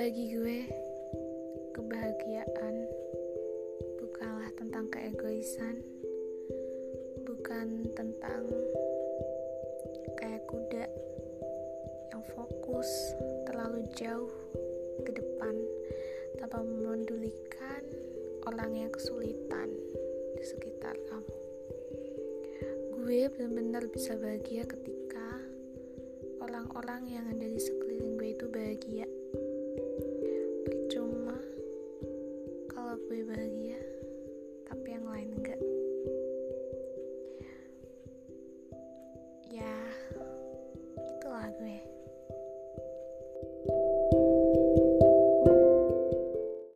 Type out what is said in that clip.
Bagi gue, kebahagiaan bukanlah tentang keegoisan, bukan tentang kayak kuda yang fokus terlalu jauh ke depan tanpa memedulikan orang yang kesulitan di sekitar kamu. Gue benar-benar bisa bahagia ketika orang-orang yang ada di sekeliling gue bahagia tapi yang lain enggak. Ya itulah gue.